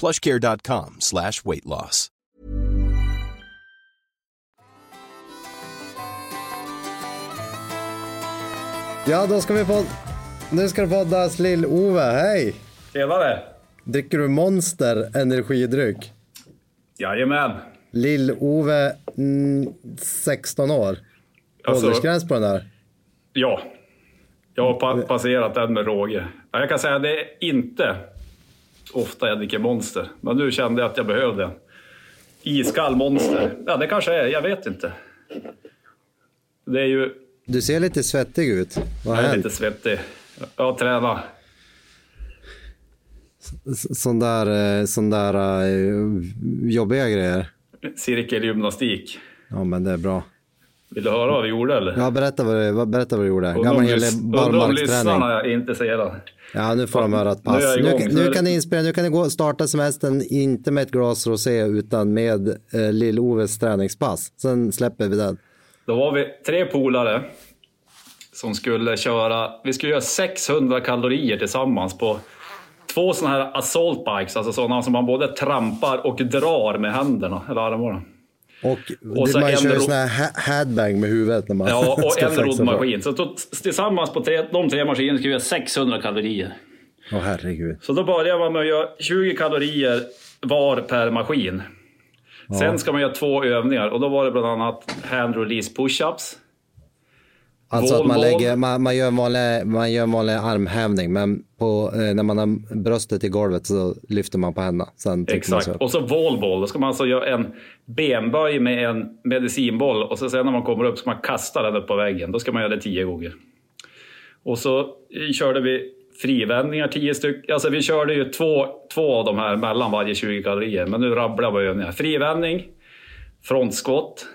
plushcare.com slash weight loss. Ja, då ska vi få... Nu ska det poddas Lill-Ove, hej! Tjenare! Dricker du Monster energidryck? Jajamän. Lill-Ove, mm, 16 år. Alltså- Åldersgräns på den där? Ja. Jag har pa passerat den med råge. Ja, Jag kan säga att det är inte ofta jag dricker Monster. Men nu kände jag att jag behövde en. Iskall Monster. Ja, det kanske är. Jag vet inte. Det är ju... Du ser lite svettig ut. Vad Jag är lite svettig. Jag har tränat. Sån där, eh, sån där eh, jobbiga grejer. Cirkelgymnastik. Ja, men det är bra. Vill du höra vad vi gjorde eller? Ja, berätta vad, du- berätta vad du gjorde. Gammal barmarksträning. lyssnarna är intresserade. Ja, nu får de höra ett pass. Nu, igång. kan- Nu nu kan ni inspela, nu kan ni gå starta semestern, inte med ett glas rosé, utan med eh, Lill-Oves träningspass. Sen släpper vi den. Då var vi tre polare som skulle köra, vi skulle göra 600 kalorier tillsammans på två sådana här assault bikes, alltså sådana som man både trampar och drar med händerna, eller armarna. Och, Och så man en kör ro- sån här headbang med huvudet när man Ja, och ska en roddmaskin. Så to- tillsammans på tre, de tre maskinerna skulle vi göra 600 kalorier. Åh herregud. Så då börjar man med att göra 20 kalorier var per maskin. Sen ska man göra två övningar och då var det bland annat hand release push-ups. Alltså att man, lägger, man, man, gör en vanlig, man gör en vanlig armhävning, men på, eh, när man har bröstet i golvet så lyfter man på händerna. Sen Exakt. upp. Och så wallball. Då ska man alltså göra en benböj med en medicinboll och så sen när man kommer upp ska man kasta den upp på väggen. Då ska man göra det tio gånger. Och så eh, körde vi frivändningar, tio stycken. Alltså vi körde ju två, två av de här mellan varje 20 kalorier. Men nu rabblar jag övningar. Frivändning, frontskott,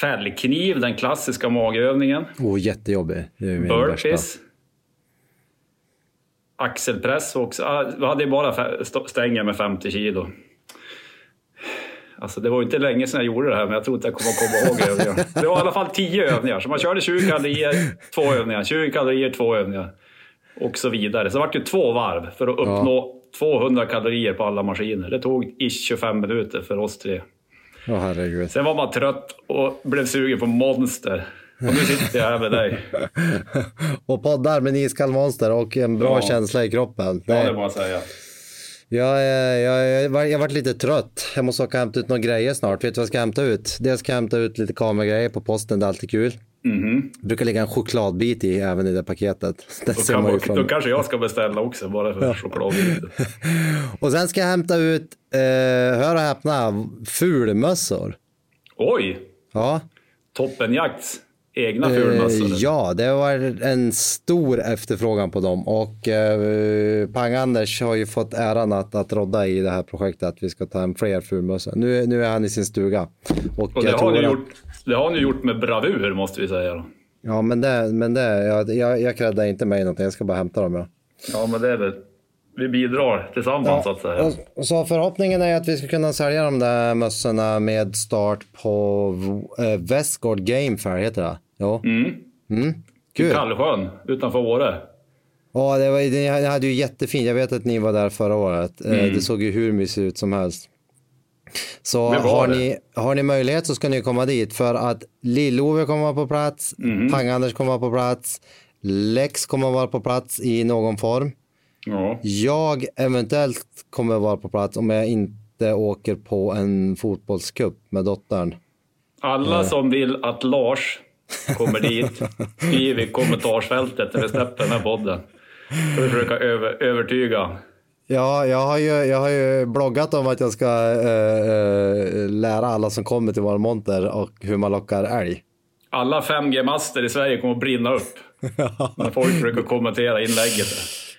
fällkniv, den klassiska magövningen. Oh, jättejobbig. Burpees. Axelpress också. Ah, Vi hade bara stänger med 50 kilo. Alltså det var inte länge sedan jag gjorde det här, men jag tror inte jag kommer att komma ihåg övningarna. Det var i alla fall 10 övningar, så man körde 20 kalorier, två övningar, 20 kalorier, två övningar. Och så vidare. Så det vart ju två varv för att uppnå 200 kalorier på alla maskiner. Det tog ish 25 minuter för oss tre. Åh herregud. Sen var man trött och blev sugen på Monster. Och nu sitter jag här med dig. och poddar med en iskall monster och en bra Ja. känsla i kroppen. Ja, Det- må säga. Jag, jag, jag, jag, var- jag varit lite trött. Jag måste åka och hämta ut några grejer snart. Vet du vad jag ska hämta ut? Dels ska jag hämta ut lite kameragrejer på posten, det är alltid kul. Mhm. Det brukar ligga en chokladbit i även i det paketet. Det Då, kan, man då kanske jag ska beställa också, bara för chokladbitar. Och sen ska jag hämta ut, eh, hör och häpna, fulmössor. Oj! Ja. Toppenjakts egna Eh, fulmössor. ja, det var en stor efterfrågan på dem och eh, Pang-Anders har ju fått äran att, att rodda i det här projektet att vi ska ta hem fler fulmössor. Nu, nu är han i sin stuga. Och, Och det har, att- gjort, det har ni gjort med bravur, måste vi säga. Ja, men det, men det jag, jag, jag creddar inte mig någonting, jag ska bara hämta dem. Ja. Ja, men det är väl... Vi bidrar tillsammans, så att säga. och, så förhoppningen är att vi ska kunna sälja de där mössorna med start på eh, Westgård Game Fair, heter det? Jo. Mm. Kul. Kallsjön, utanför Åre. Ja, det var, ni hade ju jättefint. Jag vet att ni var där förra året. Eh, Mm. Det såg ju hur mysigt ut som helst. Så har ni, har ni möjlighet så ska ni komma dit för att Lill-Ove kommer vara på plats, Mm. Pang-Anders kommer vara på plats, Lex kommer vara på plats i någon form. Ja. Jag eventuellt kommer vara på plats om jag inte åker på en fotbollscup med dottern. Alla som vill att Lars kommer dit, skriv i kommentarsfältet när vi släpper den här podden. Ska vi försöka över, övertyga. Ja, jag har, ju, jag har ju bloggat om att jag ska eh, eh, lära alla som kommer till vår monter och hur man lockar älg. Alla 5G-master i Sverige kommer att brinna upp när folk försöker kommentera inlägget.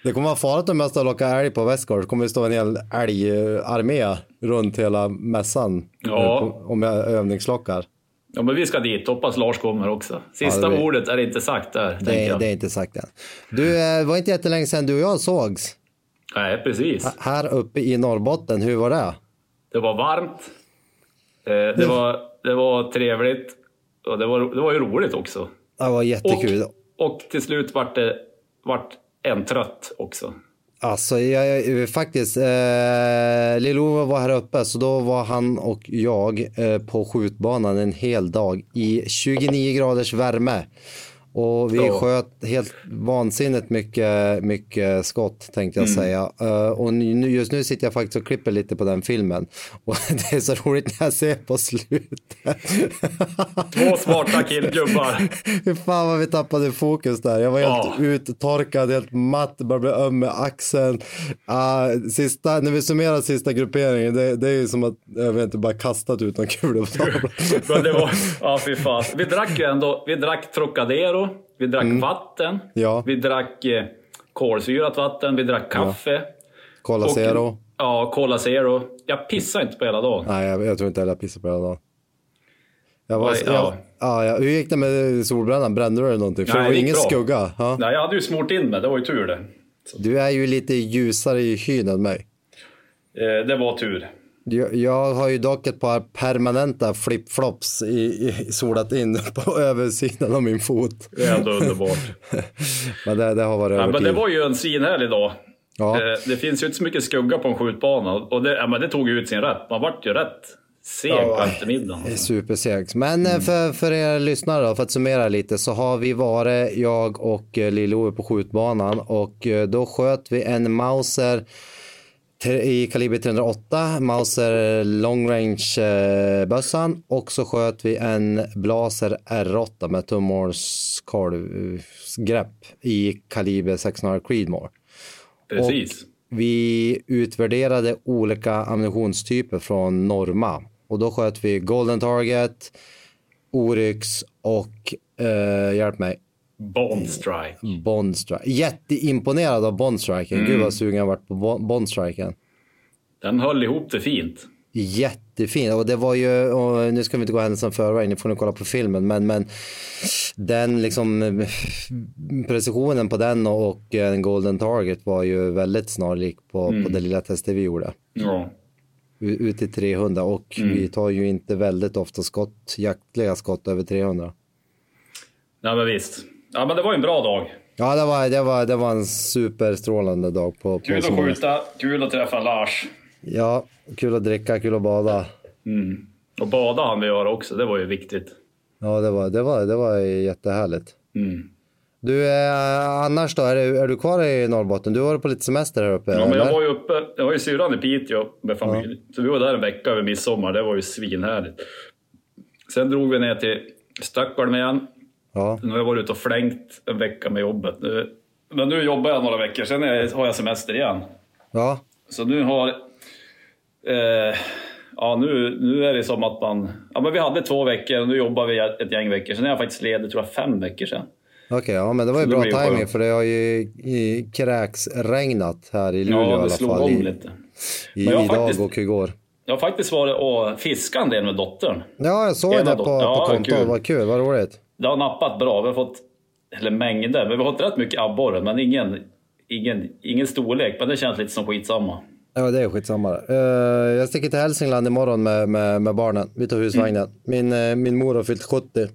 Det kommer vara farligt om jag och lockar älg på Västgård. Det kommer det stå en hel älgarmé runt hela mässan. Ja. Om jag övningslockar. Ja, men vi ska dit. Hoppas Lars kommer också. Sista Ja, blir- ordet är inte sagt där, Det, det är inte sagt än. Du, eh, det var inte jättelänge sedan du och jag sågs. Nej, precis. Här uppe i Norrbotten, hur var det? Det var varmt. Eh, det, var, det var trevligt. Och det var, det var ju roligt också. Det var jättekul. Och till slut vart det vart en trött också. Alltså jag, jag, faktiskt, eh, Lill-Ove var här uppe så då var han och jag eh, på skjutbanan en hel dag i 29 graders värme. Och vi Ja. sköt helt vansinnigt mycket, mycket skott tänkte jag säga. Eh, och nu, just nu sitter jag faktiskt och klipper lite på den filmen. Och det är så roligt när jag ser på slutet. Två smarta killgubbar. Hur fan vad vi tappade fokus där. Jag var helt Ja. uttorkad, helt matt, började bli öm med axeln. Ah, sista, när vi summerar sista grupperingen, det, det är ju som att jag vet inte, bara kastat ut någon kula på tavlan. Ja fy fan. Vi drack ju ändå, vi drack Trocadero, vi drack vatten, Mm. Ja. vi drack eh, kolsyrat vatten, vi drack kaffe. Cola Och- Zero. Ja, Cola Zero. Jag pissade inte på hela dagen. Nej, jag, jag tror inte heller jag pissade på hela dagen. Jag var, Oj, jag, ja. ja. Ja, hur gick det med solbrännan? Brände du dig någonting? För Nej, det var ingen bra. skugga. Ja. Nej, jag hade ju smort in mig, det var ju tur det. Du är ju lite ljusare i hyn än mig. Eh, det var tur. Jag, jag har ju dock ett par permanenta flipflops i, i, solat in på översidan av min fot. Det är ändå underbart. Men det, det har varit Ja, över men det var ju en svinhärlig dag. Ja. Eh, Det finns ju inte så mycket skugga på en skjutbana och det, ja, men det tog ju ut sin rätt. Man vart ju rätt seg på eftermiddagen. Supersegt. Men eh, för, för er lyssnare då, för att summera lite så har vi varit, jag och eh, Lill-Ove på skjutbanan och då sköt vi en Mauser i kaliber 308, Mauser long range eh, och så sköt vi en Blaser R8 med tumors grepp i kaliber 600 Creedmoor. Precis. Vi utvärderade olika ammunitionstyper från Norma och då sköt vi Golden Target, Oryx och eh, hjälp mig, Bond strike. Bondstrike. Jätteimponerad av Bondstriken. Gud vad sugen jag varit på Bo- Bondstriken. Den höll ihop det fint. Jättefin och det var ju, och nu ska vi inte gå händelsen förväg, ni får nu kolla på filmen, men, men den liksom precisionen på den och, och en Golden Target var ju väldigt snarlik på, på det lilla testet vi gjorde. Ja. U- ut till 300 och vi tar ju inte väldigt ofta skott, jaktliga skott över 300. Nej men visst. Ja men det var ju en bra dag. Ja, det var, det var, det var en superstrålande dag på, på Kul så att skjuta, kul att träffa Lars. Ja, kul att dricka, kul att bada. Och bada han vi göra också, det var ju viktigt. Ja, det var, det var, det var jättehärligt. Mm. Du, eh, annars då, är du, är du kvar i Norrbotten? Du varit på lite semester här uppe? Ja, men jag var ju uppe, jag har ju syrran i Piteå med familj. Så vi var där en vecka över midsommar, det var ju svinhärligt. Sen drog vi ner till Stockholm igen. Ja, Nu har jag varit ute och flängt en vecka med jobbet. Nu, men nu jobbar jag några veckor, sen jag, har jag semester igen. ja, Så nu har... Eh, ja, nu, nu är det som att man... Ja, men vi hade två veckor och nu jobbar vi ett gäng veckor. Sen är jag faktiskt ledig, tror jag, fem veckor sedan. okej, ja, men det var ju Så bra timing för det har ju i kräksregnat här i Luleå i Ja, alla det slog fall. om I, lite. i, Men jag idag faktiskt- och igår. Jag har faktiskt varit och fiskat en del med dottern. Ja, jag såg det på, ja, på kontot. Vad kul, vad roligt. Det har nappat bra. Vi har fått, eller mängder, men vi har fått rätt mycket abborre, men ingen, ingen, ingen storlek. Men det känns lite som skitsamma. Ja, det är skitsamma. Uh, jag sticker till Hälsingland imorgon med, med, med barnen. Vi tar husvagnen. Min, eh, min mor har fyllt 70.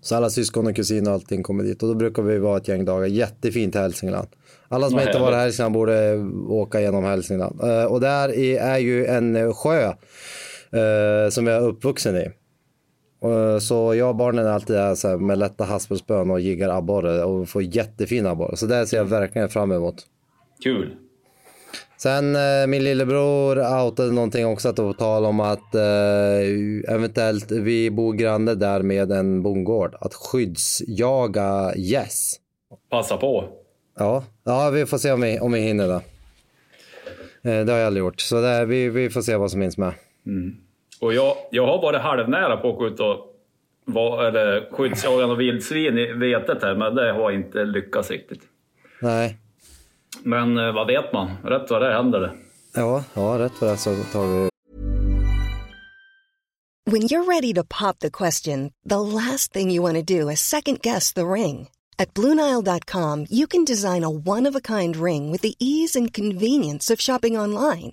Så alla syskon och kusiner och allting kommer dit. Och då brukar vi vara ett gäng dagar. Jättefint i Hälsingland. Alla som Vad inte varit i. Hälsingland borde åka genom Hälsingland. Eh, och där är, ju en eh, sjö eh, som jag är uppvuxen i. Eh, Så jag och barnen är alltid så här, med lätta haspelspön och jiggar abborre och får jättefina abborre. Så det ser jag verkligen fram emot. Kul. Sen eh, min lillebror outade någonting också att det var tal om att eh, eventuellt vi bor granne där med en bondgård. Att skyddsjaga gäss. Yes. Passa på. Ja, ja vi får se om vi, om vi hinner det. Eh, det har jag aldrig gjort, så det, vi, vi får se vad som hinns med. Mm. Och jag, jag har varit halvnära på att skjuta var, eller skyddsjaga och vildsvin i vetet här, men det har inte lyckats riktigt. Nej. Men eh, vad vet man? Rätt vad det händer det. Ja, ja, rätt vad det så tar vi... When you're ready to pop the question, the last thing you want to do is second guess the ring. At BlueNile.com you can design a one-of-a-kind ring with the ease and convenience of shopping online.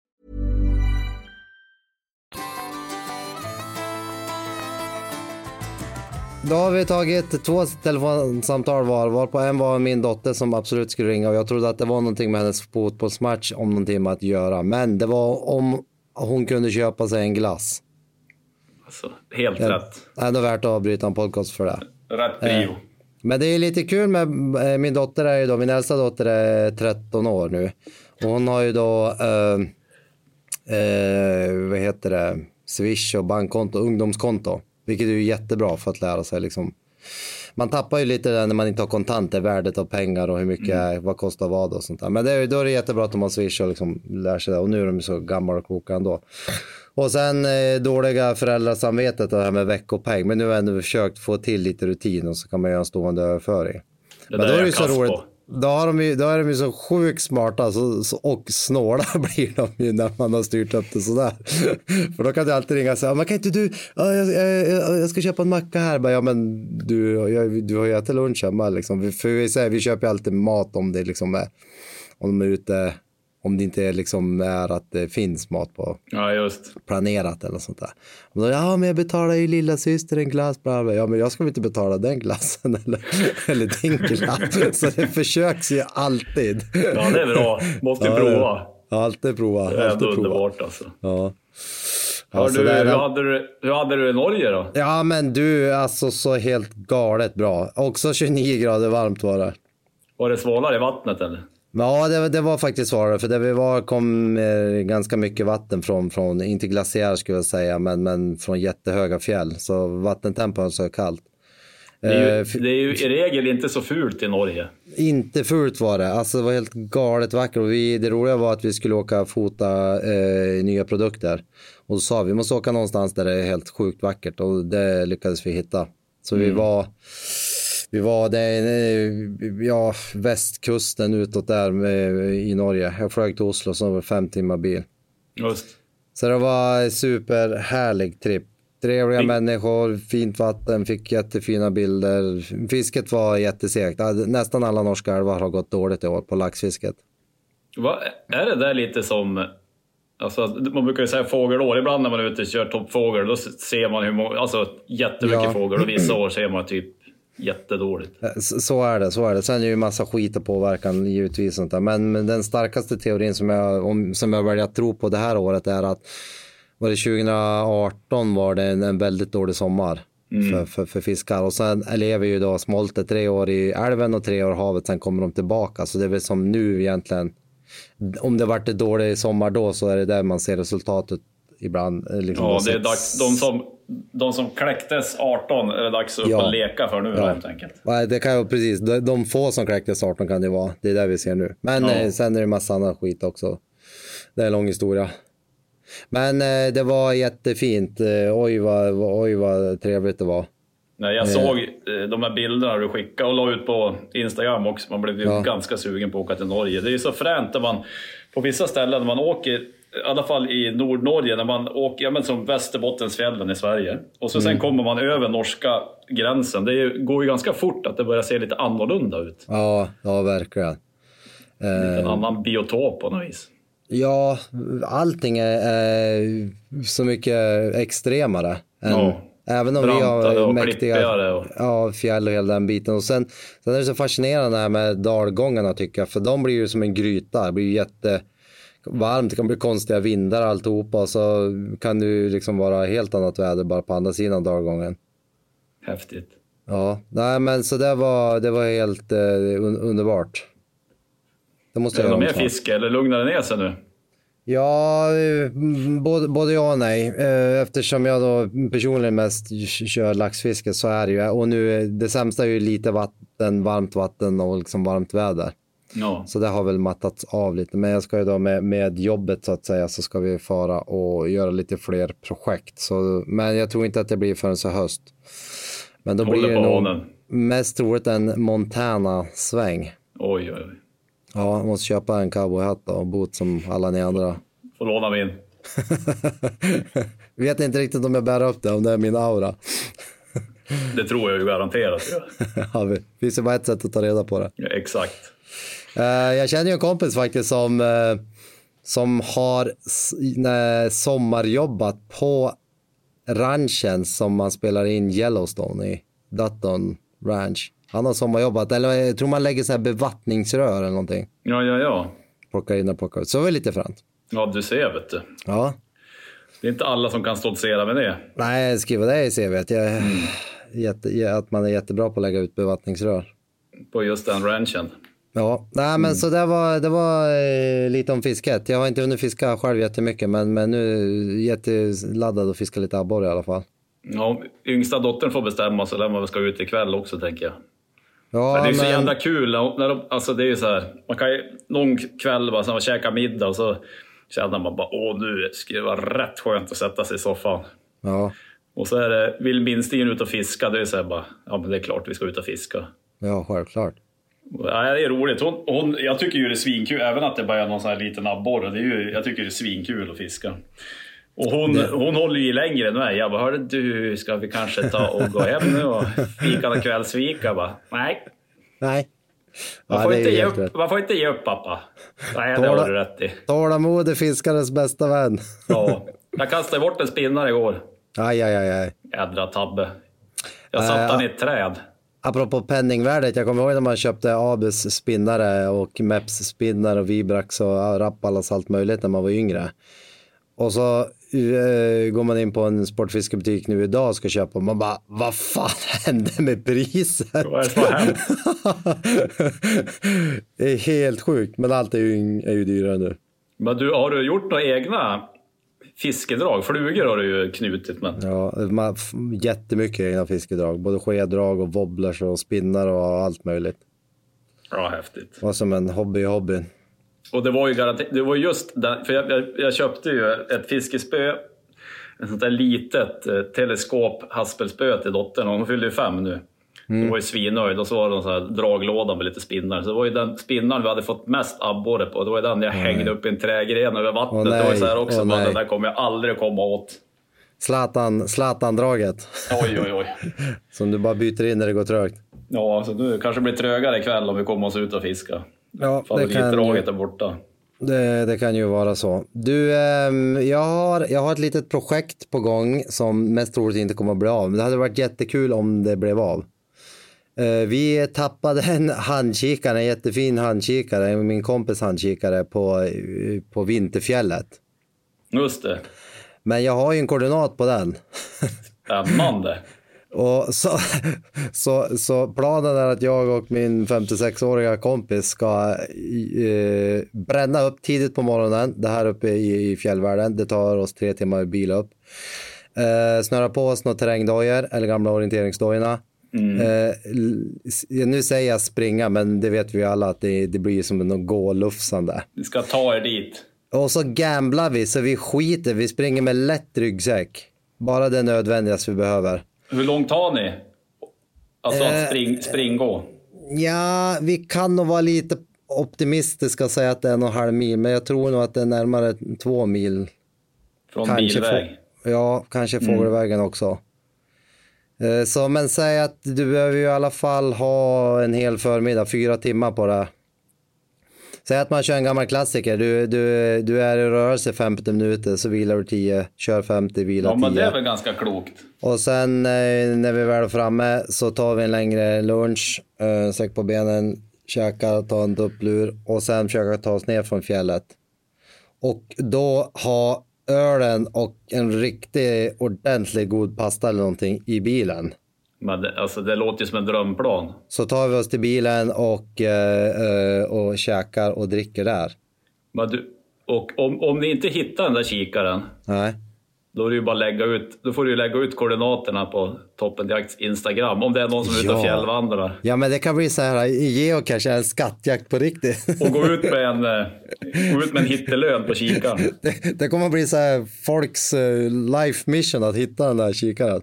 Då har vi tagit två telefonsamtal var, var på en var min dotter som absolut skulle ringa och jag trodde att det var någonting med hennes fotbollsmatch om någon timme att göra. Men det var om hon kunde köpa sig en glass. Alltså, helt det, rätt. Det är ändå värt att avbryta en podcast för det. Rätt prio. Eh, men det är lite kul med eh, min dotter är ju då, min äldsta dotter är 13 år nu. Och hon har ju då, eh, eh, vad heter det, Swish och bankkonto, ungdomskonto. Vilket är ju jättebra för att lära sig liksom. Man tappar ju lite där när man inte har kontanter, värdet av pengar och hur mycket, mm. vad kostar vad och sånt där. Men det är, då är det jättebra att de har Swish och liksom lär sig det. Och nu är de så gamla och kloka ändå. Och sen eh, dåliga föräldrasamvetet det här med veckopeng. Men nu har jag ändå försökt få till lite rutin och så kan man göra en stående överföring. Det Men då är det så roligt. På. Då, har de ju, då är de ju så sjukt smarta så, så, och snåla blir de ju när man har styrt upp det sådär. För då kan du alltid ringa och säga, men kan inte du, jag, jag, jag, ska köpa en macka här. Ja men du, jag, du har ju ätit lunch hemma liksom. För vi, säger, vi köper ju alltid mat om det liksom är, om de är ute om det inte liksom är att det finns mat på ja, just. planerat eller sånt där. Då, ja, men jag betalar ju lilla syster en glass. Bla, Ja, men jag ska väl inte betala den glassen eller, eller din glass. Så det försöks ju alltid. Ja, det är bra. Måste ja, prova. Ja, alltid prova. Det är alltid prova. underbart alltså. Ja. Hör du, hur, hade du, hur hade du i Norge då? Ja, men du, alltså så helt galet bra. Också 29 grader varmt var det. Var det svalare i vattnet eller? Ja, det, det, var faktiskt svarare. För där vi var kom eh, ganska mycket vatten från, från inte glaciär skulle jag säga, men, men från jättehöga fjäll. Så vattentempen var kallt. Det är, ju, eh, det är ju i regel inte så fult i Norge. Inte fult var det. Alltså det var helt galet vackert. Och vi, det roliga var att vi skulle åka och fota eh, nya produkter. Och så sa vi, vi måste åka någonstans där det är helt sjukt vackert. Och det lyckades vi hitta. Så mm. vi var vi var där, ja, västkusten utåt där i Norge. Jag flög till Oslo som var fem timmar bil. Just. Så det var en superhärlig tripp. Trevliga människor, fint vatten, fick jättefina bilder. Fisket var jättesegt. Nästan alla norska älvar har gått dåligt i år på laxfisket. Va, är det där lite som Alltså, man brukar ju säga fågelår. Ibland när man är ute och kör toppfågel, då ser man hur många, alltså jättemycket ja. fågel och vissa år ser man typ jättedåligt. Eh, så är det, så är det. Sen är det ju massa skit och påverkan givetvis. Sånt där. Men, men den starkaste teorin som jag, om, som jag väljer att tro på det här året är att var det 2018 var det en, en väldigt dålig sommar. Mm. För, för, för, fiskar. Och sen lever ju då smoltet tre år i älven och tre år i havet, sen kommer de tillbaka. Så det är väl som nu egentligen. Om det varit en dålig sommar då så är det där man ser resultatet ibland. Eh, liksom ja, det är dags. De som, de som kläcktes 18 är det dags att ja. leka för nu ja. helt enkelt. Ja, det kan ju precis. De, de få som kläcktes 18 kan det vara. Det är det vi ser nu. Men ja. eh, sen är det massa annan skit också. Det är en lång historia. Men eh, det var jättefint. Eh, oj, vad, oj vad trevligt det var. Nej, jag såg eh, de här bilderna du skickade och la ut på Instagram också. Man blev ju Ja. ganska sugen på att åka till Norge. Det är ju så fränt när man på vissa ställen när man åker, i alla fall i Nordnorge, när man åker, ja, men som Västerbottensfjällen i Sverige. Och så sen kommer man över norska gränsen. Det går ju ganska fort att det börjar se lite annorlunda ut. Ja, ja verkligen. En annan biotop på något vis. Ja, allting är, är så mycket extremare. Än, Ja. Även om vi har och mäktiga och- ja, fjäll och hela den biten. Och sen, sen är det så fascinerande här med dalgångarna tycker jag. För de blir ju som en gryta. Det blir ju jättevarmt, det kan bli konstiga vindar alltihopa. Och så kan det ju liksom vara helt annat väder bara på andra sidan dalgången. Häftigt. Ja, nej men så det var, det var helt eh, un underbart. Det måste jag mer fiske eller lugnar det ner sig nu? Ja, eh, både, både ja och nej. Eh, Eftersom jag då personligen mest kör laxfiske så är det ju. Och nu, är- det sämsta är ju lite vatten, varmt vatten och liksom varmt väder. Ja. Så det har väl mattats av lite. Men jag ska ju då med, med jobbet så att säga så ska vi fara och göra lite fler projekt. Så, men jag tror inte att det blir förrän så höst. Men då Håller blir det nog mest troligt en Montana-sväng. Oj, oj, oj. Ja, jag måste köpa en cowboyhatt och bot som alla ni andra. Får låna min. Vet inte riktigt om jag bär upp det, om det är min aura. Det tror jag ju garanterat. Ja, det finns ju bara ett sätt att ta reda på det. Ja, exakt. Eh, jag känner ju en kompis faktiskt som, eh, som har nej, sommarjobbat på ranchen som man spelar in Yellowstone i, Dutton Ranch. Han har sommarjobbat, eller jag tror man lägger så här bevattningsrör eller någonting. Ja, ja, ja. Plockar in och plockar ut. Så det var lite fränt. Ja, du ser vet du. Ja, Det är inte alla som kan stoltsera med det. nej, skriva det i CV. Att, jag, jätte, att man är jättebra på att lägga ut bevattningsrör. På just den ranchen. Ja, nej men så det var, det var eh, lite om fisket. Jag har inte hunnit fiska själv jättemycket men, men nu är jag jätteladdad att fiska lite abborre i alla fall. Ja, yngsta dottern får bestämma så lär man ska ut ikväll också tänker jag. Ja, Men det är så men- jävla kul. När de, alltså det är så här, man kan ju någon kväll bara så man käkar middag och så känner man bara åh nu ska det vara rätt skönt att sätta sig i soffan. Ja, Och så är det, vill minstingen ut och fiska, det är så här bara, ja men det är klart vi ska ut och fiska. ja, självklart. Ja, det är roligt. Hon, hon, jag tycker ju det är svinkul, även att det bara är någon sån här liten abborre. Det är ju, jag tycker det är svinkul att fiska. Och hon, hon håller ju längre än mig. Jag bara, hörde du, ska vi kanske ta och gå hem nu och fika någon kvällsfika? Bara, nej. Nej. Man, Ja, får inte ge upp, rätt. man får inte ge upp pappa. Nej, det har du rätt i. Tålamod är fiskarens bästa vän. Ja. Jag kastade bort en spinnare igår. Aj, aj, aj, aj. Jädra tabbe. Jag satte Äh, han i ett träd. Apropå penningvärdet, jag kommer ihåg när man köpte Abus spinnare och Meps spinnare och Vibrax och Rappalas allt möjligt när man var yngre. Och så eh, går man in på en sportfiskebutik nu idag och ska köpa och man bara, vad fan hände med priset? Det är helt sjukt, men allt är ju, är ju dyrare nu. Men du, har du gjort några egna fiskedrag? Flugor har du ju knutit men. Ja, man, jättemycket egna fiskedrag, både skeddrag och wobblers och spinnar och allt möjligt. Ja, häftigt. Det var som en hobby i hobbyn. Och det var ju garanterat, det var just den, för jag, jag, jag köpte ju ett fiskespö, ett sånt där litet eh, teleskop haspelspö till dottern och hon fyllde ju fem nu. Mm. Hon var ju svinnöjd och så var det en sån här draglåda med lite spinnar. Så det var ju den spinnaren vi hade fått mest abborre på. Det var ju den jag hängde upp i en trägren över vattnet. Åh, det var ju så här nej. också, Åh, bara, nej. den där kommer jag aldrig komma åt. Zlatan, Zlatan-draget. Oj, oj, oj. Som du bara byter in när det går trögt. Ja, alltså nu kanske det blir trögare ikväll om vi kommer oss ut och fiska. Ja, det kan, ju, är borta. det, det kan ju vara så. Du, ehm, jag, har, jag har ett litet projekt på gång som mest troligt inte kommer att bli av. Men det hade varit jättekul om det blev av. Eh, vi tappade en handkikare, en jättefin handkikare, min kompis handkikare på, på Vinterfjället. Just det. Men jag har ju en koordinat på den. Spännande. Och så, så, så planen är att jag och min 56-åriga kompis ska eh, bränna upp tidigt på morgonen. Det här uppe i, i fjällvärlden. Det tar oss tre timmar bil upp. Eh, snöra på oss några terrängdojor eller gamla orienteringsdojorna. Eh, l- s- nu säger jag springa, men det vet vi alla att det, det blir som något gålufsande. Vi ska ta er dit. Och så gamblar vi så vi skiter, vi springer med lätt ryggsäck. Bara det nödvändigaste vi behöver. Hur långt har ni? Alltså Eh, att spring, springgå. Ja, vi kan nog vara lite optimistiska och säga att det är en och en halv mil, men jag tror nog att det är närmare två mil. Från Kanske bilväg. få- Ja, kanske fågelvägen också. Eh, Så, men säg att du behöver ju i alla fall ha en hel förmiddag, fyra timmar på det. Säg att man kör en gammal klassiker, du, du, du är i rörelse 50 minuter, så vilar du 10, kör 50, vilar Ja, 10. men det är väl ganska klokt. Och sen eh, när vi väl är framme så tar vi en längre lunch, eh, säck på benen, käkar, tar en dupplur och sen försöka ta oss ner från fjället. Och då ha ölen och en riktig ordentlig god pasta eller någonting i bilen. Men det, alltså, det låter ju som en drömplan. Så tar vi oss till bilen och, eh, eh, och käkar och dricker där. Men du, och om, om ni inte hittar den där kikaren, Nej. Då, är det ju bara lägga ut, då får du ju lägga ut koordinaterna på Toppen Jakts Instagram. Om det är någon som är ute och Ja. fjällvandrar. Ja men det kan bli så här, geocache är en skattjakt på riktigt. Och gå ut med en, eh, gå ut med en hittelön på kikaren. Det, det kommer bli så här folks eh, life mission att hitta den där kikaren.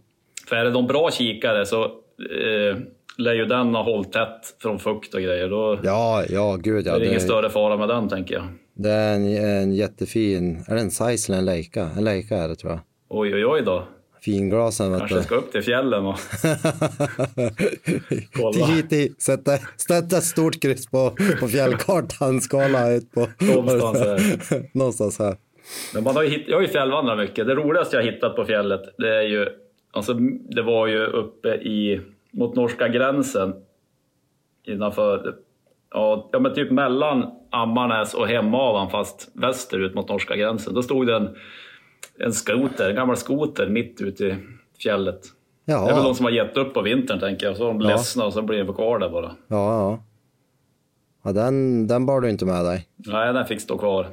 För är det någon bra kikare så eh, lär ju den ha hållit tätt från fukt och grejer. Då Ja, ja, gud ja. är det ingen Det, större fara med den tänker jag. Det är en, en jättefin, är det en size eller en Leica? En Leica är det tror jag. Oj, oj, oj då. Finglasen vet Kanske du. ska upp till fjällen och Kolla. Hit, sätta, sätta ett stort kryss på, på fjällkartan, skala ut på... Någonstans här. Någonstans här. Men man har ju jag har ju fjällvandrat mycket. Det roligaste jag hittat på fjället, det är ju... Alltså, det var ju uppe i, mot norska gränsen. Innanför... Ja, ja, men typ mellan Ammarnäs och Hemavan, fast västerut mot norska gränsen. Då stod det en, en skoter, en gammal skoter mitt ute i fjället. Det är väl de som har gett upp på vintern, tänker jag. Så de Ja. ledsna och så blir de kvar där bara. ja, ja. Ja, den, den bar du inte med dig. Nej, den fick stå kvar.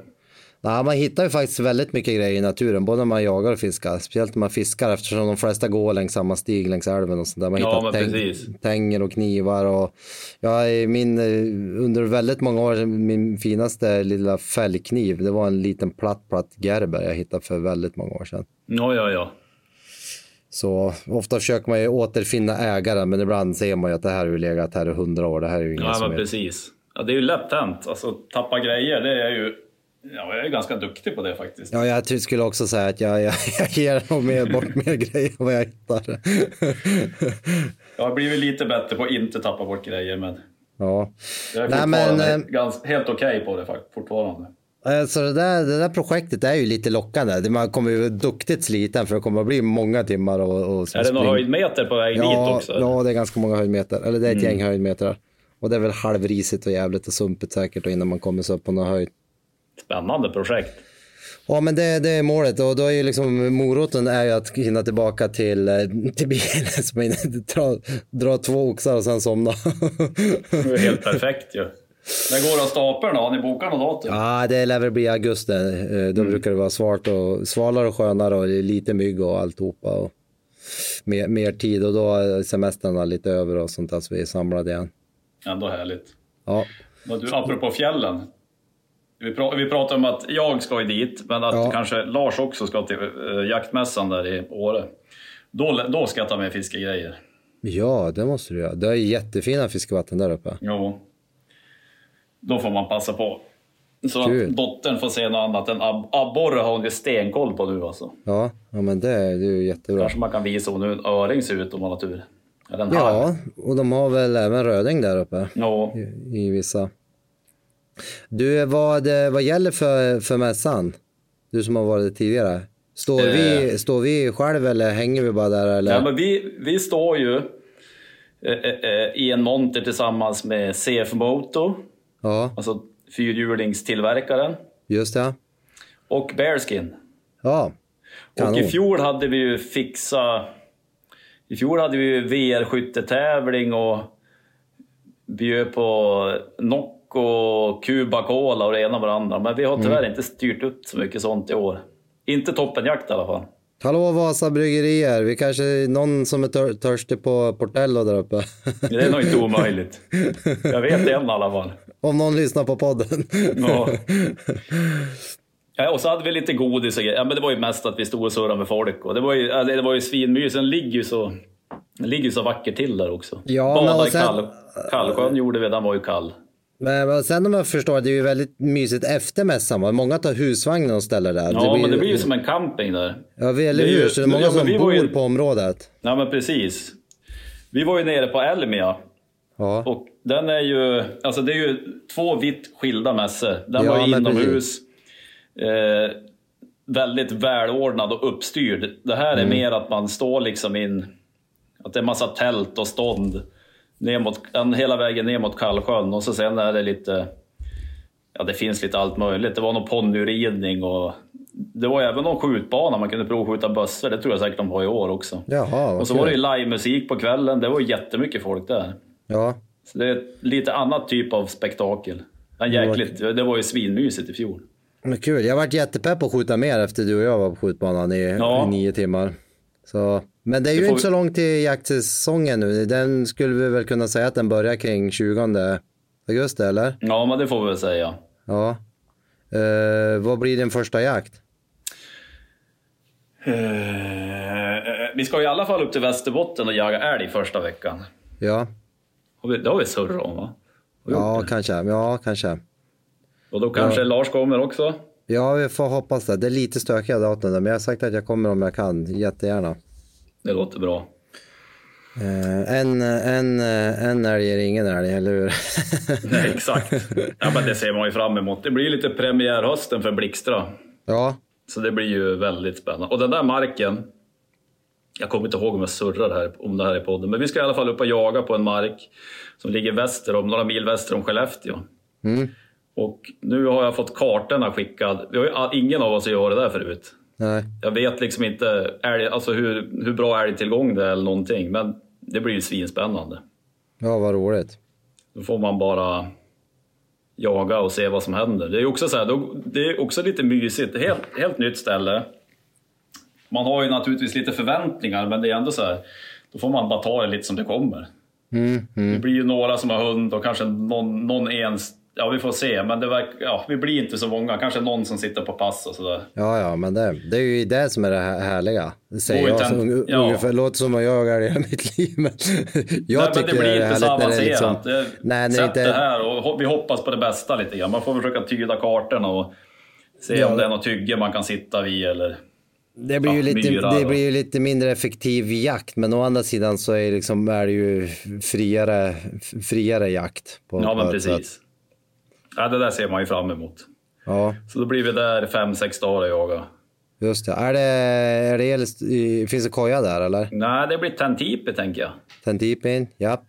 Nej, man hittar ju faktiskt väldigt mycket grejer i naturen, både när man jagar och fiskar. Speciellt när man fiskar eftersom de flesta går längs samma stig längs älven och sånt där. Man Ja, hittar precis. tänger och knivar och ja, i min, eh, under väldigt många år, min finaste lilla fällkniv, det var en liten platt, platt Gerber jag hittade för väldigt många år sedan. Ja, ja, ja. Så ofta försöker man ju återfinna ägaren, men ibland ser man ju att det här har ju legat här i hundra år. Det här är ju ingen Ja, som men vet. precis. Ja, det är ju lätt hänt. Alltså, tappa grejer, det är ju... Ja, jag är ganska duktig på det faktiskt. Ja, jag skulle också säga att jag, jag, jag ger nog mer bort mer grejer än vad jag hittar. Jag har blivit lite bättre på att inte tappa bort grejer, men ja. jag är Nej, men, eh, ganska, helt okej på det fortfarande. Alltså det, där, det där projektet är ju lite lockande. Man kommer ju duktigt sliten för det kommer att bli många timmar och, och Är det några höjdmeter på väg dit ja, också? ja, det är ganska många höjdmeter. Eller det är ett gäng höjdmeter. Och det är väl halvrisigt och jävligt och sumpigt säkert och innan man kommer så upp på någon höjd. Spännande projekt. Ja, men det, det är målet och då är ju liksom moroten är ju att hinna tillbaka till, eh, till bilen. Så man dra, dra två oxar och sen somna. Det är helt perfekt ju. När går av stapeln då? Har ni bokat något datum? Ja, det lär väl bli augusti. Eh, Då brukar det vara svart och svalare och skönare och lite mygg och alltihopa. Och mer, mer tid och då är semestrarna lite över och sånt där så vi är samlade igen. Ändå härligt. Ja, du, apropå fjällen. Vi, pra- vi pratade om att jag ska dit, men att Ja. kanske Lars också ska till uh, jaktmässan där i Åre. Då, då ska jag ta med fiskegrejer. ja det måste du göra. Det är jättefina fiskevatten där uppe. Jo. Då får man passa på. Så Kul. att dottern får se något annat än ab- abborre har hon ju stenkoll på nu alltså. Ja, ja men det, är- det är ju jättebra. Kanske man kan visa hon hur en öring ser ut om man har tur. Ja, och de har väl även röding där uppe Ja. i, i vissa. Du, vad, vad gäller för, för mässan? Du som har varit tidigare. Står, Eh. vi, står vi själv eller hänger vi bara där? Eller? Ja, men vi, vi står ju eh, eh, eh, i en monter tillsammans med CF Moto, Ja, alltså fyrhjulingstillverkaren, just det. och Bearskin. Ja, Och Kanon. i fjol hade vi ju fixa... I fjol hade vi ju VR-skyttetävling och bjöd på Nocco, Cuba Cola och det ena och det andra. Men vi har tyvärr Mm. inte styrt upp så mycket sånt i år. Inte toppenjakt i alla fall. Hallå Vasa bryggerier, vi kanske är någon som är tör törstig på Portello där uppe. Det är nog inte omöjligt. Jag vet en i alla fall. Om någon lyssnar på podden. Ja. Ja, och så hade vi lite godis och grejer. Ja, men det var ju mest att vi stod och surrade med folk. Och det var ju, det var ju svinmysigt. Den ligger ju så ligger så vackert till där också. Ja, Bada och i sen- kall, Kallsjön gjorde vi, den var ju kall. Men sen om jag förstår, det är ju väldigt mysigt efter mässan. va? Många tar husvagnen och ställer där. Ja, men det blir ju som en camping där. Ja, eller det hur? Så det är många ja, som bor ju- på området. Ja, men precis. Vi var ju nere på Elmia Ja, och den är ju, alltså det är ju två vitt skilda mässor. Den Ja, var ju inomhus, eh, väldigt välordnad och uppstyrd. Det här är Mm. mer att man står liksom in, att det är massa tält och stånd ner mot, hela vägen ner mot Kallsjön och så sen är det lite, ja det finns lite allt möjligt. Det var någon ponnyridning och det var även någon skjutbana, man kunde provskjuta bössor, det tror jag säkert de har i år också. Jaha, vad och så var det ju livemusik på kvällen, det var jättemycket folk där. ja. Så det är lite annat typ av spektakel. Men jäkligt, det var ju svinmysigt i fjol. Men kul. Jag varit jättepepp på att skjuta mer efter du och jag var på skjutbanan i, Ja. i nio timmar. Så, men det är ju Det inte så vi- långt till jaktsäsongen nu. Den skulle vi väl kunna säga att den börjar kring 20 augusti, eller? Ja, men det får vi väl säga. Ja. Eh, vad blir din första jakt? Eh, vi ska i alla fall upp till Västerbotten och jaga älg första veckan. Ja, Har vi- Det har vi surrat om va? Ja det? kanske. Ja, kanske. Och då kanske Lars kommer också? Ja, vi får hoppas det. Det är lite stökiga datum men jag har sagt att jag kommer om jag kan. Jättegärna. Det låter bra. Eh, en, en, en älg är ingen älg, eller hur? Nej, exakt. Ja, men det ser man ju fram emot. Det blir lite premiärhösten för Blixtra. ja, Så det blir ju väldigt spännande. Och den där marken, jag kommer inte ihåg om jag surrar här, om det här i podden, men vi ska i alla fall upp och jaga på en mark som ligger väster om, några mil väster om Skellefteå. Och nu har jag fått kartorna skickad. Vi har ju ingen av oss gjort det där förut. Nej. Jag vet liksom inte älg, alltså hur, hur bra älgtillgång det är eller någonting, men det blir ju svinspännande. Ja, vad roligt. Då får man bara jaga och se vad som händer. Det är också, så här, det är också lite mysigt. Helt, helt nytt ställe. Man har ju naturligtvis lite förväntningar, men det är ändå så här. Då får man bara ta det lite som det kommer. Det blir ju några som har hund och kanske någon, någon ens... Ja, vi får se. Men det verkar, ja, vi blir inte så många. Kanske någon som sitter på pass och sådär. Ja, ja, men det, det är ju det som är det här härliga. Det säger jag som un- ja. ungefär, låter som att jag har hela mitt liv. Men jag Nej, men tycker det blir är inte så härligt när det är avancerat. liksom... Det- Nej, när det inte det är... här och vi hoppas på det bästa lite grann. Man får försöka tyda kartorna och se Ja. om det är något tygge man kan sitta vid eller... Det blir, ju lite, det blir ju lite mindre effektiv jakt, men å andra sidan så är, liksom, är det ju friare, friare jakt. På, Ja, men ett sätt. Ja, det där ser man ju fram emot. Ja, Så då blir vi där fem, sex dagar och jaga. just det. Är det, är det el- finns det koja där eller? Nej, det blir tentipi tänker jag. Tentipin? Japp.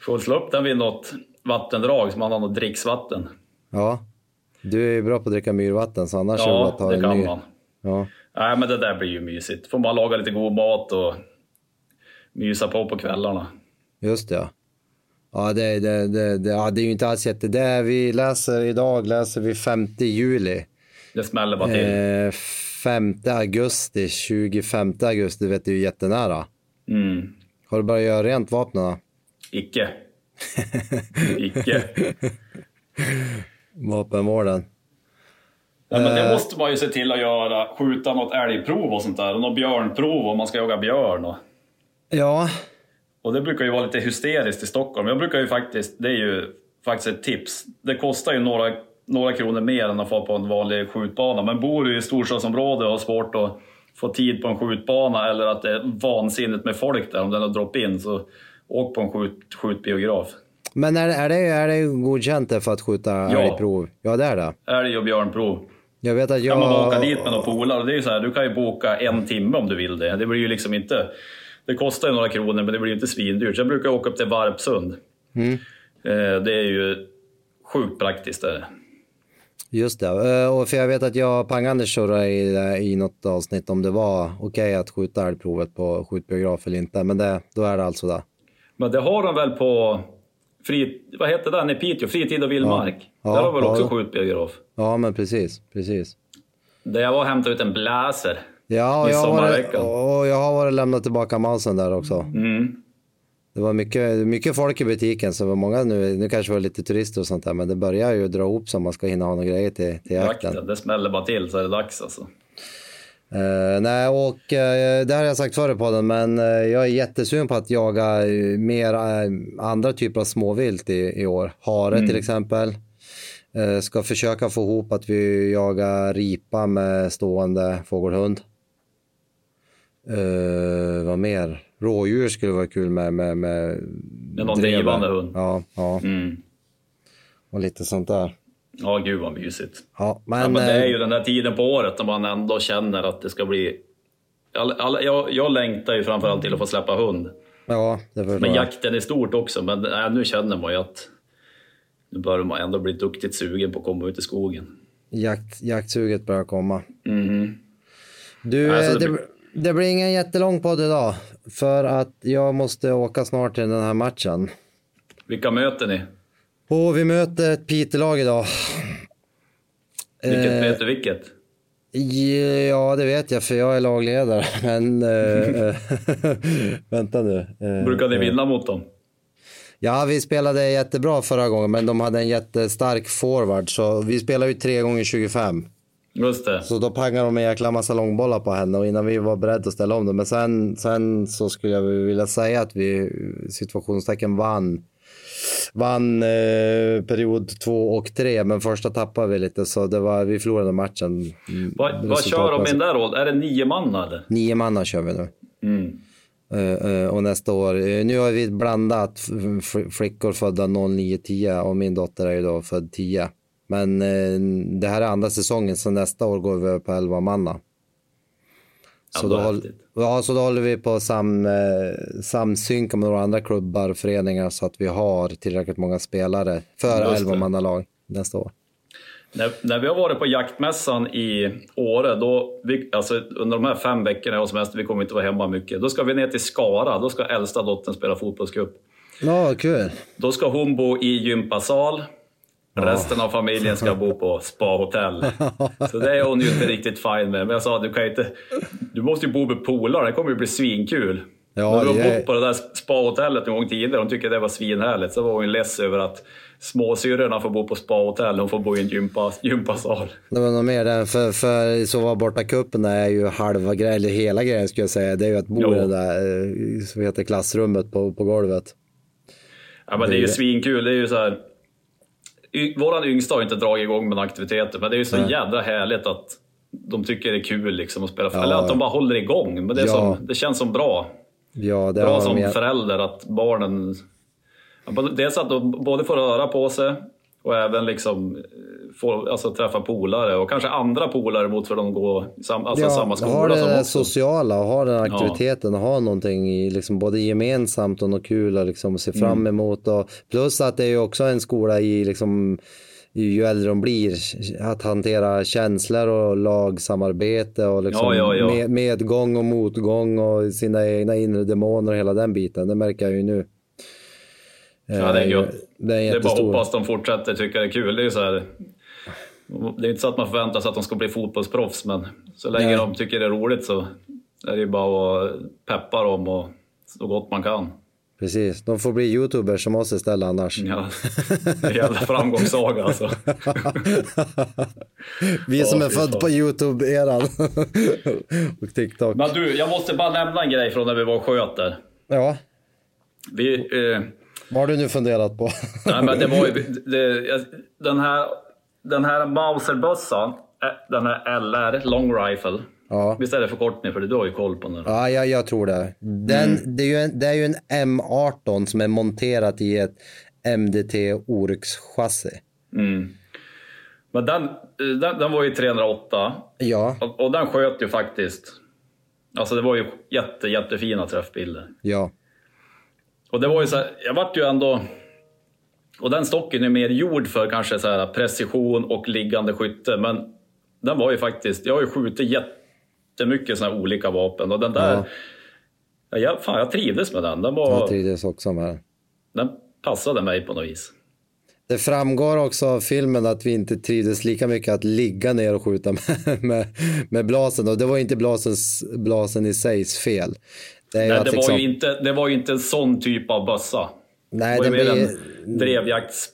Får slå upp den vid något vattendrag så man har något dricksvatten. Ja. Du är ju bra på att dricka myrvatten, så annars är det bara Ja, ta det en kan myr. man. Ja. Nej, men det där blir ju mysigt. Får man laga lite god mat och mysa på på kvällarna. Just det. Ja, det, det, det, ja, det är ju inte alls jätte... Det vi läser idag, läser vi 5 juli. Det smäller bara till. Eh, 5 augusti, 25 augusti, vet du, är ju jättenära. Mm. Har du börjat göra rent vapnen? Icke. Icke. Vapenvården. Ja, men Eh. det måste man ju se till att göra. Skjuta något älgprov och sånt där. Och något björnprov om man ska jaga björn. Och, Ja, och det brukar ju vara lite hysteriskt i Stockholm. Jag brukar ju faktiskt, det är ju faktiskt ett tips. Det kostar ju några, några kronor mer än att få på en vanlig skjutbana. Men bor du i storstadsområde och har svårt att få tid på en skjutbana eller att det är vansinnigt med folk där om den har drop-in så åk på en skjut, skjutbiograf. men är, är, det, är det godkänt för att skjuta Ja. älgprov? Ja, det är det. Älg och björnprov. Jag vet att jag... kan man åka dit med några polare. Det är ju så här, du kan ju boka en timme om du vill det. Det blir ju liksom inte... Det kostar ju några kronor men det blir inte svindyrt. Jag brukar åka upp till Varpsund. Eh, Det är ju sjukt praktiskt. Där. Just det. Eh, Och för jag vet att jag och Pang-Anders surrade i, något avsnitt om det var okej att skjuta älgprovet på skjutbiograf eller inte. Men det, då är det alltså det. Men det har de väl på... Fri, vad heter den i Piteå? Fritid och vildmark. Ja. Där har väl Ja, också ja. skjutbiograf. Ja, men precis. precis. Där jag var och hämtade ut en bläser. Ja, och jag, har varit, och jag har varit lämnat tillbaka mausen där också. Mm. Det var mycket, mycket folk i butiken, så det var många nu, nu kanske var lite turister och sånt där, men det börjar ju dra ihop så man ska hinna ha några grejer till, till jakten. Jakten, det smäller bara till så är det dags alltså. Uh, nej, och uh, det har jag sagt förr på den, men uh, jag är jättesugen på att jaga mer andra typer av småvilt i, i år. Hare mm. till exempel. ska försöka få ihop att vi jagar ripa med stående fågelhund. Vad mer? Rådjur skulle vara kul med. Med, med, med någon drivande hund. Ja, ja. Mm. Och lite sånt där. Ja, gud vad mysigt. Ja, men, ja, men det är ju den här tiden på året när man ändå känner att det ska bli... All, all, jag, jag längtar ju framförallt till att få släppa hund. Ja, det förstår Men jakten är stort också, men nej, nu känner man ju att nu börjar man ändå bli duktigt sugen på att komma ut i skogen. Jakt, jaktsuget börjar komma. Mm. Du, alltså, det, det, det blir ingen jättelång podd idag, för att jag måste åka snart till den här matchen. Vilka möter ni? Och vi möter ett Piteå-lag idag. Vilket eh, möter vilket? Ja, det vet jag för jag är lagledare. Men äh, vänta nu. Äh, Brukar ni vinna mot dem? Ja, vi spelade jättebra förra gången, men de hade en jättestark forward. Så vi spelade ju tre gånger 25. Just det. Så då pangade de en jäkla massa långbollar på henne och innan vi var beredda att ställa om det. Men sen, sen så skulle jag vilja säga att vi situationstecken vann vann eh, period två och tre, men första tappade vi lite så det var, vi förlorade matchen. Vad, vad kör de i den där rollen? Är det nio man eller? Nio manna kör vi nu. Mm. Uh, uh, och nästa år, uh, nu har vi blandat flickor födda 09-10 och min dotter är ju då född 10. Men det här är andra säsongen så nästa år går vi på 11 manna. Så, då håll, ja, så då håller vi på sam, eh, samsynka med några andra klubbar och föreningar så att vi har tillräckligt många spelare för 11 lag nästa år. När, när, vi har varit på jaktmässan i Åre, då, vi, alltså under de här fem veckorna jag semester, vi kommer inte vara hemma mycket, då ska vi ner till Skara, då ska äldsta dottern spela fotbollscup. Ja, kul. Då ska hon bo i gympasal, Resten av familjen ska bo på spahotell. Så det är hon ju inte riktigt fin med. Men jag sa, du kan inte... Du måste ju bo med polare, det kommer ju bli svinkul. Ja, När vi har bott på det där spahotellet en gång tidigare, hon tyckte det var svinhärligt. Så var hon less över att småsyrrorna får bo på spahotell, hon får bo i en gympa, gympasal. Det var nog mer där, för, för så var borta kuppen är ju halva grejen, eller hela grejen skulle jag säga. Det är ju att bo jo. i det där, eh, som heter klassrummet på, på golvet. Ja men det är ju svinkul, det är ju så här våran yngsta har inte dragit igång med aktiviteter, men det är ju så Nej. jädra härligt att de tycker det är kul liksom att spela, ja. eller att de bara håller igång. Men det, är ja. som, det känns som bra. Ja, det bra som med. förälder att barnen... Dels att de både får röra på sig och även liksom få, alltså, träffa polare och kanske andra polare mot för de går sam, alltså, ja, samma skola. Ha det som också. sociala och ha den aktiviteten ja. och ha någonting i, liksom, både gemensamt och något kul att liksom, se fram mm. emot. Och, plus att det är också en skola i liksom, ju äldre de blir, att hantera känslor och lagsamarbete och liksom ja, ja, med, medgång och motgång och sina egna inre demoner och hela den biten. Det märker jag ju nu. Ja, det är gött. Eh, det är, det är bara hoppas de fortsätter tycka det är kul. Det är, så här, det är inte så att man förväntar sig att de ska bli fotbollsproffs, men så länge Nej. de tycker det är roligt så är det ju bara att peppa dem och så gott man kan. Precis, de får bli youtubers som oss istället annars. Ja, det är en jävla framgångssaga alltså. Vi som är födda på youtube-eran. och TikTok. Men du, jag måste bara nämna en grej från när vi var och sköt där. Ja. Vi, eh, Vad har du nu funderat på? nej, men det var ju, det, den här, den här Mauser-bössan, eh, den här LR, Long Rifle. Ja. Visst är det förkortning för det? Du har ju koll på den. Ja, jag, jag tror det. Den, mm. det, är ju en, det är ju en M18 som är monterat i ett MDT Oryx-chassi. Mm. Men den, den, den, var ju 308 ja. och, och den sköt ju faktiskt. Alltså det var ju jätte, jättefina träffbilder. Ja. Och det var ju så här, jag vart ju ändå... Och den stocken är mer gjord för kanske så här precision och liggande skytte, men den var ju faktiskt... Jag har ju skjutit jättemycket sådana olika vapen och den där... Ja. Jag, fan, jag trivdes med den. den var, jag trivdes också med den. Den passade mig på något vis. Det framgår också av filmen att vi inte trivdes lika mycket att ligga ner och skjuta med, med, med blasen. Och det var inte blasens, blasen i sig fel. Det, Nej, det, liksom... var ju inte, det var ju inte en sån typ av bössa. Nej, det mer blir... en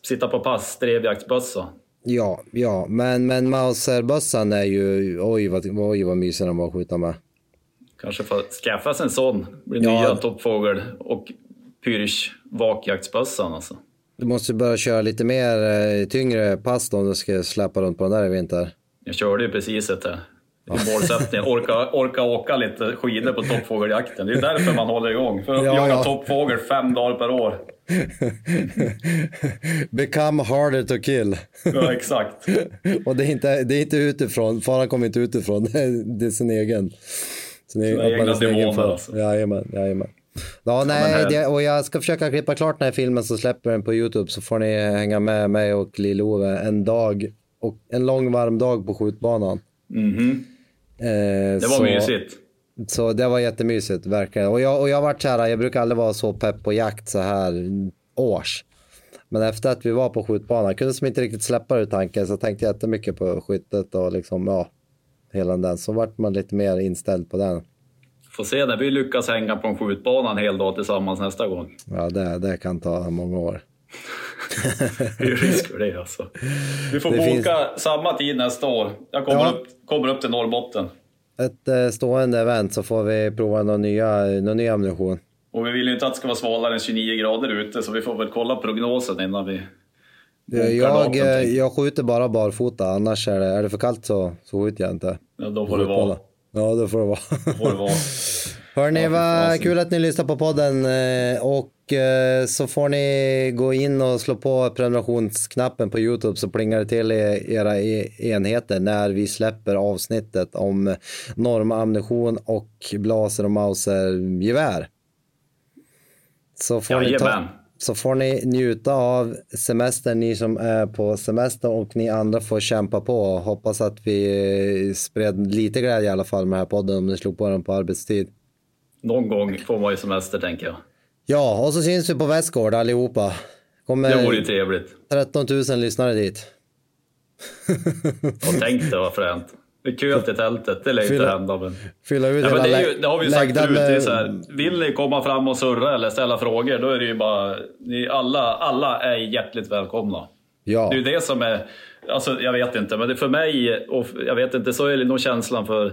sitta på pass, drevjaktsbössa. Ja, ja, men, men Mauserbössan är ju, oj vad, oj vad mysig den var att skjuta med. Kanske får skaffa sig en sån. Blir Ja. nya toppfågel och Pyrsch vakjaktsbössan alltså. Du måste börja köra lite mer eh, tyngre pass då om du ska släppa runt på den där i vinter. Jag körde ju precis ett här. Målsättningen. Orka, orka åka lite skidor på toppfågeljakten. Det är därför man håller igång. För att Ja, jaga ja. toppfågel fem dagar per år. Become harder to kill. Ja, exakt. Och det är inte, det är inte utifrån, faran kommer inte utifrån, det är, sin egen. Sin egna sin egen demoner, alltså. Jajamän, jajamän. Ja, nej, det, och jag ska försöka klippa klart den här filmen så släpper den på YouTube så får ni hänga med mig och Lill-Ove en dag och en lång varm dag på skjutbanan. Mhm. Eh, Det var så, mysigt. Så det var jättemysigt, verkligen. Och jag, och jag har varit så här, jag brukar aldrig vara så pepp på jakt så här års. Men efter att vi var på skjutbanan, jag kunde som inte riktigt släppa det tanken, så jag tänkte jättemycket på skyttet och liksom, ja, hela den. Så vart man lite mer inställd på den. Får se när vi lyckas hänga på en skjutbana en hel dag tillsammans nästa gång. Ja, det, det kan ta många år. Det är risk för det alltså. Vi får Det boka finns- samma tid nästa år. Jag kommer, Ja. upp, kommer upp till Norrbotten. Ett eh, stående event så får vi prova någon, nya, någon ny ammunition. Och vi vill ju inte att det ska vara svalare än 29 grader ute, så vi får väl kolla prognosen innan vi bokar Jag, eh, jag skjuter bara barfota, annars är det, är det för kallt så, så skjuter jag inte. Ja, då får det vara. Ja, då får det vara. Får det vara. Hörni, vad kul att ni lyssnar på podden eh, och eh, så får ni gå in och slå på prenumerationsknappen på Youtube så plingar det till era e- enheter när vi släpper avsnittet om norgammunition och blaser och mausergevär. Så får, ni ta, Jajamän. så får ni njuta av semestern, ni som är på semester och ni andra får kämpa på. Hoppas att vi eh, spred lite glädje i alla fall med den här podden om ni slog på den på arbetstid. Någon gång får man ju semester, tänker jag. Ja, och så syns vi på Västgård allihopa. Det Kommer vore ju trevligt. 13 000 lyssnare dit. Och tänk det vad fränt. Det är kö till tältet, det lär inte hända. Men... Fylla ut Ja, men det, är ju, det har vi ju sagt förut. Det är med- så här, vill ni komma fram och surra eller ställa frågor, då är det ju bara... Ni alla, alla är hjärtligt välkomna. Ja, Det är ju det som är... Alltså, jag vet inte, men det för mig, och jag vet inte, så är det nog känslan för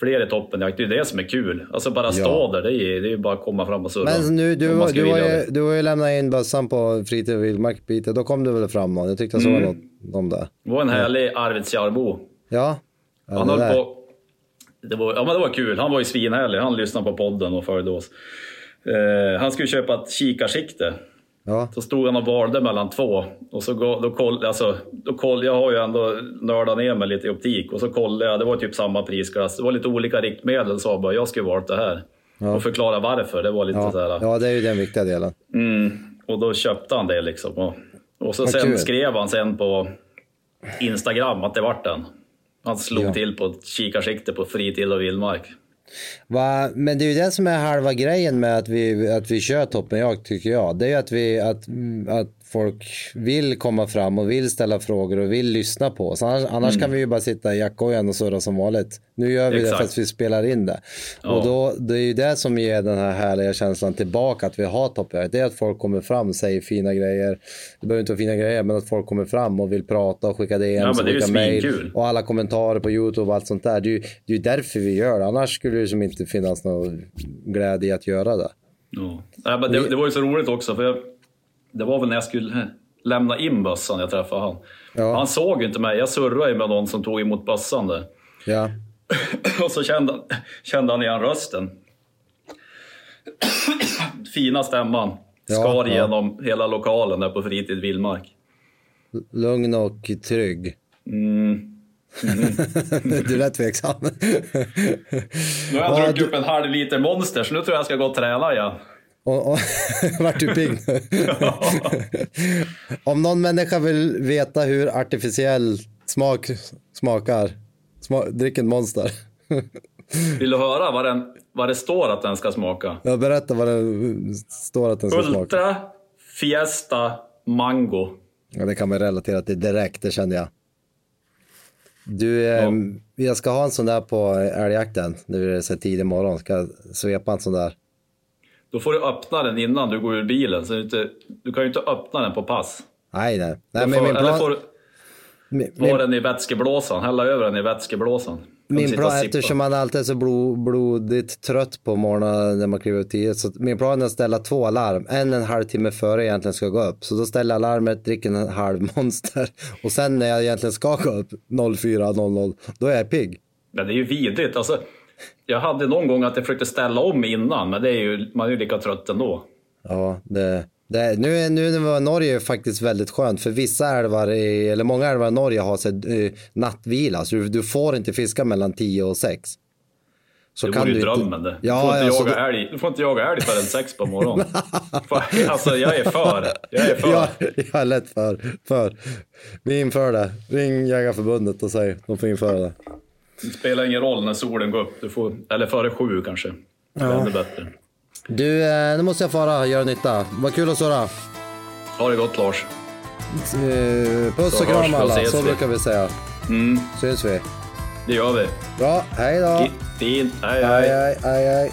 fler i toppenjakt. Det är ju det som är kul. Alltså bara stå Ja. där, det är, det är ju bara att komma fram och surra. men nu, du, du, har vilja ju, du har ju lämnat in bössan på fritid och vildmark Peter. Då kom du väl fram någon? Jag tyckte jag såg Mm. något om det. Det var en härlig Arvidsjaurbo. Ja, ja Han höll på... Det var, ja, men det var kul. Han var ju svinhärlig. Han lyssnade på podden och följde oss. Eh, han skulle köpa ett kikarsikte. Ja, Så stod han och valde mellan två. Och så gå, då koll, alltså, då koll, jag har ju ändå nördat ner mig lite i optik. Och så kollade jag, det var typ samma prisklass. Det var lite olika riktmedel. Så jag bara, jag skulle valt det här. Och förklara varför. Det var lite ja, så här. ja, det är ju den viktiga delen. Mm, och då köpte han det liksom. Och, och så sen kul. skrev han sen på Instagram att det vart den. Han slog Ja. till på kikarsikte på fritid och vildmark. Va? Men det är ju det som är halva grejen med att vi, att vi kör toppenjakt tycker jag. Det är ju att, vi, att, att folk vill komma fram och vill ställa frågor och vill lyssna på oss. Annars, annars kan vi ju bara sitta i jackkojan och surra som vanligt. Nu gör vi det Exakt. för att vi spelar in det. Och då, det är ju det som ger den här härliga känslan tillbaka att vi har toppjakt. Det är att folk kommer fram och säger fina grejer. Det behöver inte vara fina grejer men att folk kommer fram och vill prata och skicka DMs Ja, och det skicka mail. Och alla kommentarer på YouTube och allt sånt där. Det är ju det är därför vi gör det. Annars skulle det som inte finnas någon glädje i att göra det. Ja. Det, det var ju så roligt också, för jag, det var väl när jag skulle lämna in bössan jag träffade han. Ja. Han såg inte mig, jag surrade med någon som tog emot bössan där. Ja, Och så kände, kände han igen rösten. Fina stämman. Skar ja. genom hela lokalen där på Fritid Vildmark. lugn och trygg. Mm. du är rätt tveksam. Nu har jag Ja, druckit du- upp en halv liter monster, så nu tror jag jag ska gå och träna igen. Och, och, vart du pigg? Om någon människa vill veta hur artificiell smak smakar, sma, drick en monster. Vill du höra vad, den, vad det står att den ska smaka? Jag berättar vad det står att den ska smaka. Ultra Fiesta Mango. Ja, det kan man relatera till direkt, det känner jag. Du, eh, jag ska ha en sån där på älgjakten. Nu är det så tidig morgon. Ska jag svepa en sån där. Då får du öppna den innan du går ur bilen. Så det inte, du kan ju inte öppna den på pass. Nej, nej. nej Du men får, min eller plan... får, Min, var den i vätskeblåsan, hälla över den i vätskeblåsan. min plan, eftersom man alltid är så blod, blodigt trött på morgonen när man kliver upp tidigt. Så min plan är att ställa två alarm. En en halvtimme före jag egentligen ska gå upp. Så då ställer jag alarmet, dricker en halv monster. Och sen när jag egentligen ska gå upp 04.00, då är jag pigg. Men det är ju vidrigt. Alltså, jag hade någon gång att jag försökte ställa om innan, men det är ju, man är ju lika trött ändå. Ja, det, det, nu, nu var i Norge är det faktiskt väldigt skönt för vissa älvar, i, eller många älvar i Norge har så, uh, nattvila så du, du får inte fiska mellan 10 och 6. Så det vore ju drömmen det. Ja, du, får inte alltså, jaga älg, du får inte jaga älg förrän sex på morgonen. alltså jag är för. Jag är för. jag, jag är lätt för, för. Vi inför det. Ring Jägarförbundet och säg de får införa det. Det spelar ingen roll när solen går upp. Du får, eller före sju kanske. Det är Ja. ännu bättre. Du, eh, nu måste jag fara göra nytta. Vad kul att surra. Ha det gott Lars. Eh, Puss och kram alla, så brukar vi säga. Mm, Syns vi. det gör vi. Bra, hej då. Fint. Hej, Hej, hej. hej, hej,